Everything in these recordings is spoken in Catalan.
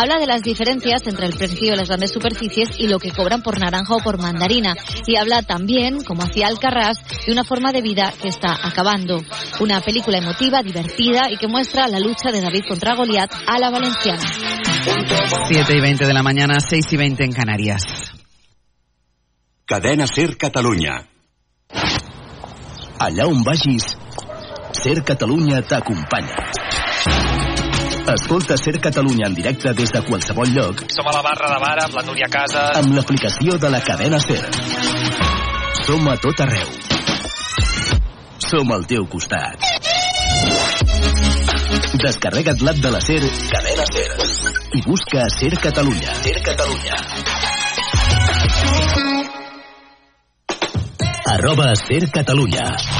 Habla de las diferencias entre el precio de las grandes superficies y lo que cobran por naranja o por mandarina. Y habla también, como hacía Alcarrás, de una forma de vida que está acabando. Una película emotiva, divertida y que muestra la lucha de David contra Goliat a la valenciana. 7 y 20 de la mañana, 6 y 20 en Canarias. Cadena Ser Catalunya. Allà on vagis, Ser Catalunya t'acompanya. Escolta Ser Catalunya en directe des de qualsevol lloc Som a la barra de bar amb la Núria Casa. amb l'aplicació de la cadena Ser. Som a tot arreu. Som al teu costat. Descarrega't l'app de la Ser, cadena Ser, i busca Ser Catalunya. Ser Catalunya. Arroba Ser Catalunya.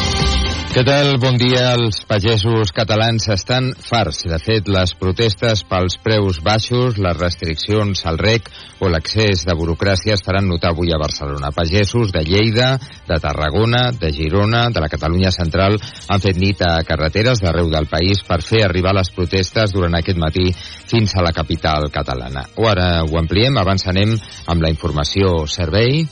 Què tal? Bon dia. Els pagesos catalans estan farts. De fet, les protestes pels preus baixos, les restriccions al rec o l'accés de burocràcia es faran notar avui a Barcelona. Pagesos de Lleida, de Tarragona, de Girona, de la Catalunya Central han fet nit a carreteres d'arreu del país per fer arribar les protestes durant aquest matí fins a la capital catalana. O ara ho ampliem, abans anem amb la informació servei.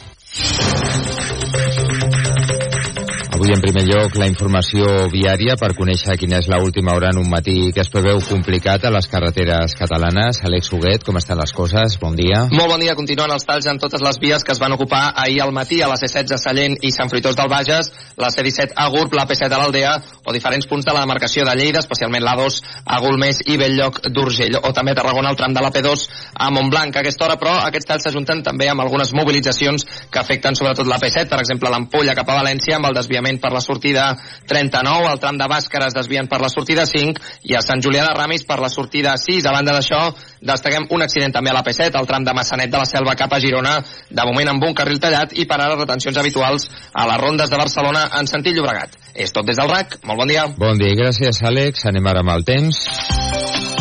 Avui, en primer lloc, la informació viària per conèixer quina és l'última hora en un matí que es preveu complicat a les carreteres catalanes. Àlex Huguet, com estan les coses? Bon dia. Molt bon dia. Continuen els talls en totes les vies que es van ocupar ahir al matí a la C16 Sallent i Sant Fruitós del Bages, la C17 a Gurb, la P7 a l'Aldea o diferents punts de la demarcació de Lleida, especialment l'A2 a Golmés i Belllloc d'Urgell, o també a Tarragona el tram de la P2 a Montblanc a aquesta hora, però aquests talls s'ajunten també amb algunes mobilitzacions que afecten sobretot la P7, per exemple l'Ampolla cap a València amb el desviament per la sortida 39, el tram de Bàscara es desvien per la sortida 5 i a Sant Julià de Ramis per la sortida 6. A banda d'això, destaquem un accident també a la P7, el tram de Massanet de la Selva cap a Girona, de moment amb un carril tallat i per ara retencions habituals a les rondes de Barcelona en sentit Llobregat. És tot des del RAC. Molt bon dia. Bon dia, gràcies, Àlex. Anem ara amb el temps.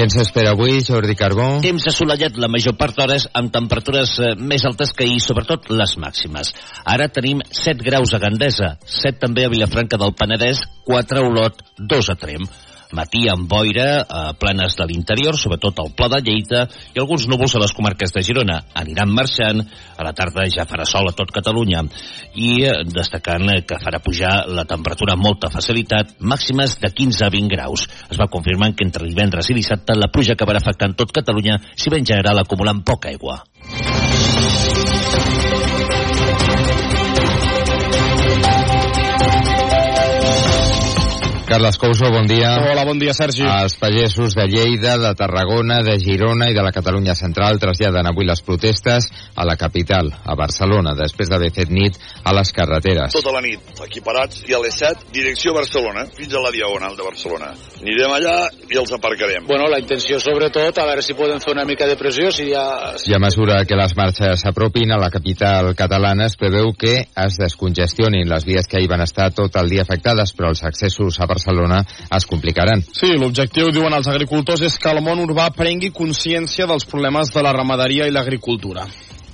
Què ens espera avui, Jordi Carbó? Temps assolellat la major part d'hores amb temperatures eh, més altes que ahir, sobretot les màximes. Ara tenim 7 graus a Gandesa, 7 també a Vilafranca del Penedès, 4 a Olot, 2 a Trem. Matí amb boira a planes de l'interior, sobretot al Pla de Lleida, i alguns núvols a les comarques de Girona. Aniran marxant, a la tarda ja farà sol a tot Catalunya. I eh, destacant eh, que farà pujar la temperatura amb molta facilitat, màximes de 15 a 20 graus. Es va confirmant que entre divendres i dissabte la pluja acabarà afectant tot Catalunya, si ben general acumulant poca aigua. Carles Couso, bon dia. Hola, bon dia, Sergi. Els pagesos de Lleida, de Tarragona, de Girona i de la Catalunya Central traslladen avui les protestes a la capital, a Barcelona, després d'haver fet nit a les carreteres. Tota la nit, equiparats, i a les 7, direcció Barcelona, fins a la Diagonal de Barcelona. Anirem allà i els aparcarem. Bueno, la intenció, sobretot, a veure si podem fer una mica de pressió, si ja... I a mesura que les marxes s'apropin a la capital catalana es preveu que es descongestionin les vies que ahir van estar tot el dia afectades, però els accessos a Barcelona es complicaran. Sí, l'objectiu, diuen els agricultors, és que el món urbà prengui consciència dels problemes de la ramaderia i l'agricultura.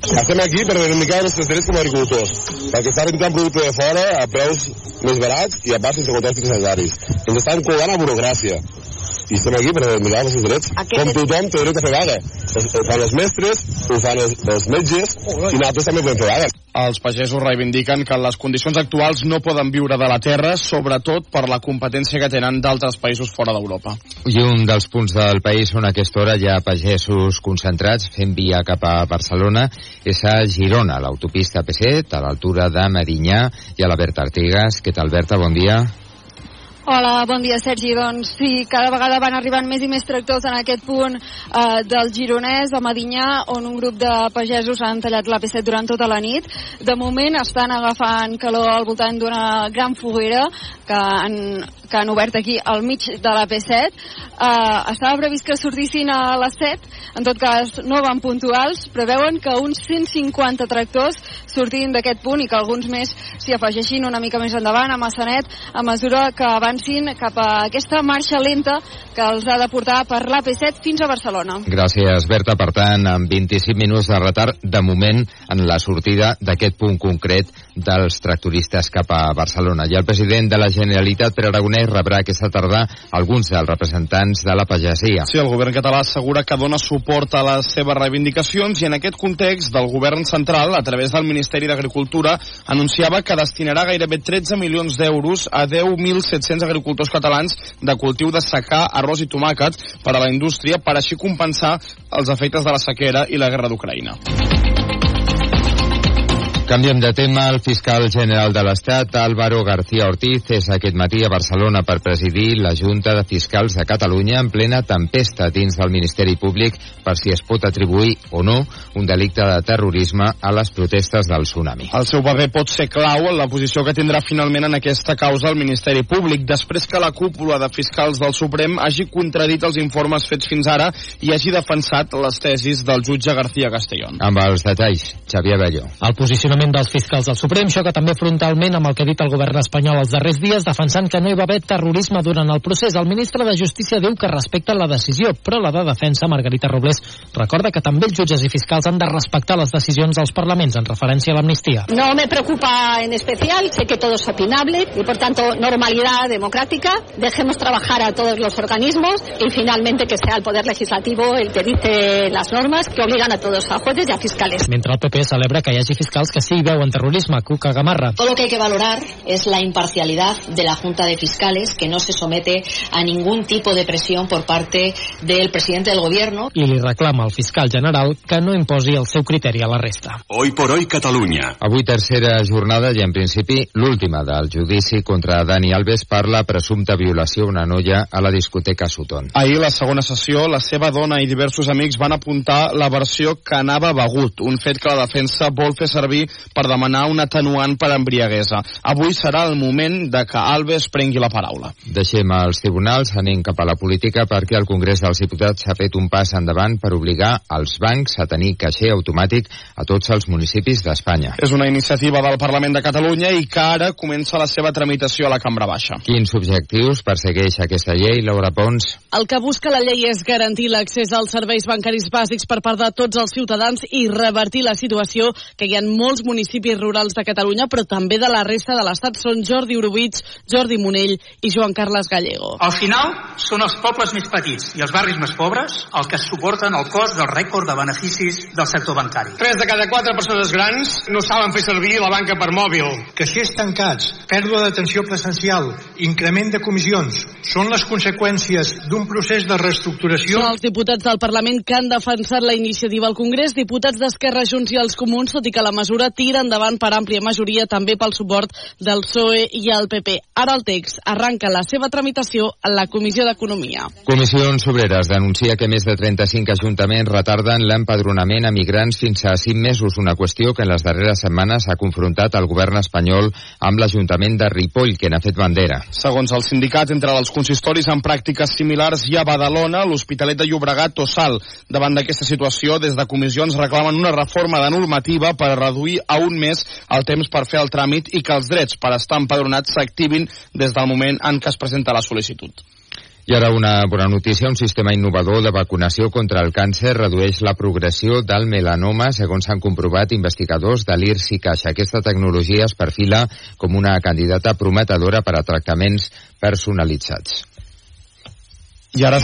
Estem aquí per reivindicar els nostres drets com a agricultors, perquè està rentant producte de fora a preus més barats i a part sense controls sanitaris. Ens estan cobrant a burocràcia. I estem aquí per reivindicar els nostres drets. Aquest Com tothom té dret a fer vaga. Ho fan els mestres, ho fan els, els metges, i nosaltres també podem fer vaga. Els pagesos reivindiquen que les condicions actuals no poden viure de la terra, sobretot per la competència que tenen d'altres països fora d'Europa. I un dels punts del país on a aquesta hora hi ha pagesos concentrats fent via cap a Barcelona és a Girona, l'autopista P7, a l'altura de Medinyà i a la Berta Artigas. Què tal, Berta? Bon dia. Hola, bon dia Sergi. Doncs sí, cada vegada van arribant més i més tractors en aquest punt eh, del Gironès, a Medinyà, on un grup de pagesos han tallat l'AP7 durant tota la nit. De moment estan agafant calor al voltant d'una gran foguera que han, que han obert aquí al mig de l'AP7. Eh, estava previst que sortissin a les 7, en tot cas no van puntuals. Preveuen que uns 150 tractors sortin d'aquest punt i que alguns més s'hi afegeixin una mica més endavant a Massanet a mesura que avancin cap a aquesta marxa lenta que els ha de portar per l'AP7 fins a Barcelona. Gràcies, Berta. Per tant, amb 25 minuts de retard, de moment, en la sortida d'aquest punt concret dels tractoristes cap a Barcelona. I el president de la Generalitat, Pere Aragonès, rebrà aquesta tarda alguns dels representants de la pagesia. Sí, el govern català assegura que dona suport a les seves reivindicacions i en aquest context del govern central, a través del Ministeri d'Agricultura, anunciava que destinarà gairebé 13 milions d'euros a 10.700 agricultors catalans de cultiu de secà, arròs i tomàquet per a la indústria per així compensar els efectes de la sequera i la guerra d'Ucraïna. Canviem de tema. El fiscal general de l'Estat, Álvaro García Ortiz, és aquest matí a Barcelona per presidir la Junta de Fiscals de Catalunya en plena tempesta dins del Ministeri Públic per si es pot atribuir o no un delicte de terrorisme a les protestes del tsunami. El seu paper pot ser clau en la posició que tindrà finalment en aquesta causa el Ministeri Públic, després que la cúpula de fiscals del Suprem hagi contradit els informes fets fins ara i hagi defensat les tesis del jutge García Castellón. Amb els detalls, Xavier Bello. El posicionament dels fiscals del Suprem xoca també frontalment amb el que ha dit el govern espanyol els darrers dies, defensant que no hi va haver terrorisme durant el procés. El ministre de Justícia diu que respecta la decisió, però la de defensa, Margarita Robles, recorda que també els jutges i fiscals han de respectar les decisions dels parlaments en referència a l'amnistia. No me preocupa en especial, sé que todo es opinable y por tanto normalidad democrática. Dejemos trabajar a todos los organismos y finalmente que sea el Poder Legislativo el que dice las normas que obligan a todos, a jueces y a fiscales. Mentre el PP celebra que hi hagi fiscals que sí veuen terrorisme, Cuca Gamarra. Todo lo que hay que valorar es la imparcialidad de la Junta de Fiscales, que no se somete a ningún tipo de presión por parte del presidente del gobierno. I li reclama al fiscal general que no imposi el seu criteri a la resta. Hoy por hoy Catalunya. Avui tercera jornada i en principi l'última del judici contra Dani Alves per la presumpta violació a una noia a la discoteca Sutton. Ahir, la segona sessió, la seva dona i diversos amics van apuntar la versió que anava begut, un fet que la defensa vol fer servir per demanar un atenuant per embriaguesa. Avui serà el moment de que Alves prengui la paraula. Deixem els tribunals, anem cap a la política perquè el Congrés dels Diputats ha fet un pas endavant per obligar els bancs a tenir caixer automàtic a tots els municipis d'Espanya. És una iniciativa del Parlament de Catalunya i que ara comença la seva tramitació a la Cambra Baixa. Quins objectius persegueix aquesta llei, Laura Pons? El que busca la llei és garantir l'accés als serveis bancaris bàsics per part de tots els ciutadans i revertir la situació que hi ha molts municipis rurals de Catalunya, però també de la resta de l'Estat. Són Jordi Orobits, Jordi Monell i Joan Carles Gallego. Al final, són els pobles més petits i els barris més pobres els que suporten el cost del rècord de beneficis del sector bancari. Tres de cada quatre persones grans no saben fer servir la banca per mòbil. Caixers tancats, pèrdua d'atenció presencial, increment de comissions, són les conseqüències d'un procés de reestructuració... Són els diputats del Parlament que han defensat la iniciativa al Congrés, diputats d'Esquerra, Junts i els Comuns, tot i que la mesura tira endavant per àmplia majoria també pel suport del PSOE i el PP. Ara el text arranca la seva tramitació a la Comissió d'Economia. Comissions Obreres denuncia que més de 35 ajuntaments retarden l'empadronament a migrants fins a 5 mesos, una qüestió que en les darreres setmanes ha confrontat el govern espanyol amb l'Ajuntament de Ripoll, que n'ha fet bandera. Segons el sindicat, entre els consistoris amb pràctiques similars hi ha Badalona, l'Hospitalet de Llobregat o Sal. Davant d'aquesta situació, des de comissions reclamen una reforma de normativa per reduir a un mes el temps per fer el tràmit i que els drets per estar empadronats s'activin des del moment en què es presenta la sol·licitud. I ara una bona notícia, un sistema innovador de vacunació contra el càncer redueix la progressió del melanoma, segons s'han comprovat investigadors de l'IRS i Caixa. Aquesta tecnologia es perfila com una candidata prometedora per a tractaments personalitzats. I ara...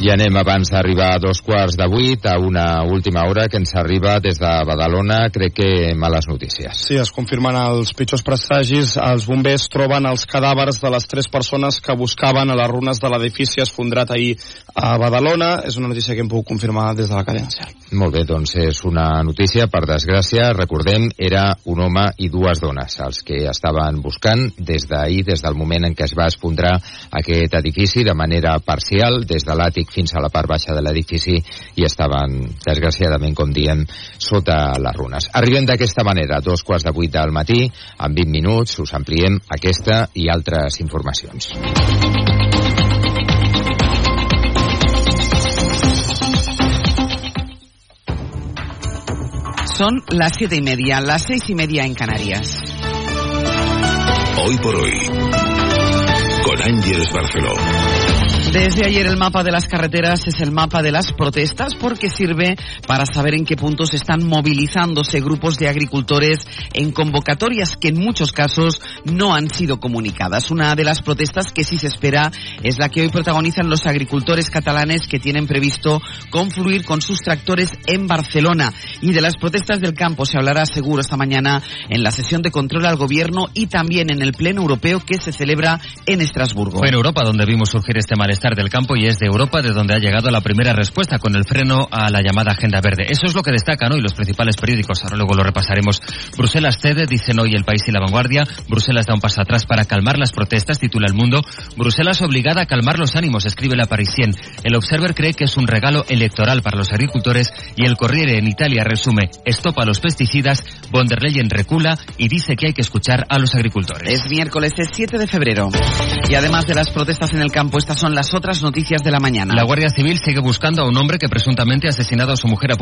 I anem abans d'arribar a dos quarts de vuit a una última hora que ens arriba des de Badalona, crec que males notícies. Sí, es confirmen els pitjors presagis. Els bombers troben els cadàvers de les tres persones que buscaven a les runes de l'edifici esfondrat ahir a Badalona. És una notícia que hem pogut confirmar des de la SER. Molt bé, doncs és una notícia, per desgràcia, recordem, era un home i dues dones els que estaven buscant des d'ahir, des del moment en què es va esfondrar aquest edifici de manera parcial, des de l'àtic fins a la part baixa de l'edifici i estaven, desgraciadament, com diem, sota les runes. Arribem d'aquesta manera, dos quarts de vuit del matí, en 20 minuts, us ampliem aquesta i altres informacions. Son las siete y media, las seis y media en Canarias. Hoy por hoy, con Ángeles Barceló. Desde ayer el mapa de las carreteras es el mapa de las protestas porque sirve para saber en qué puntos están movilizándose grupos de agricultores en convocatorias que en muchos casos no han sido comunicadas. Una de las protestas que sí se espera es la que hoy protagonizan los agricultores catalanes que tienen previsto confluir con sus tractores en Barcelona. Y de las protestas del campo se hablará seguro esta mañana en la sesión de control al gobierno y también en el Pleno Europeo que se celebra en Estrasburgo. En Europa donde vimos surgir este malestar del campo y es de Europa de donde ha llegado la primera respuesta con el freno a la llamada Agenda Verde. Eso es lo que destacan hoy los principales periódicos. Ahora luego lo repasaremos. Bruselas cede, dicen hoy El País y La Vanguardia. Bruselas da un paso atrás para calmar las protestas, titula El Mundo. Bruselas obligada a calmar los ánimos, escribe la Parisien. El Observer cree que es un regalo electoral para los agricultores y el Corriere en Italia resume, estopa los pesticidas, von der Leyen recula y dice que hay que escuchar a los agricultores. Es miércoles, es 7 de febrero. Y además de las protestas en el campo, estas son las otras noticias de la mañana. La Guardia Civil sigue buscando a un hombre que presuntamente ha asesinado a su mujer a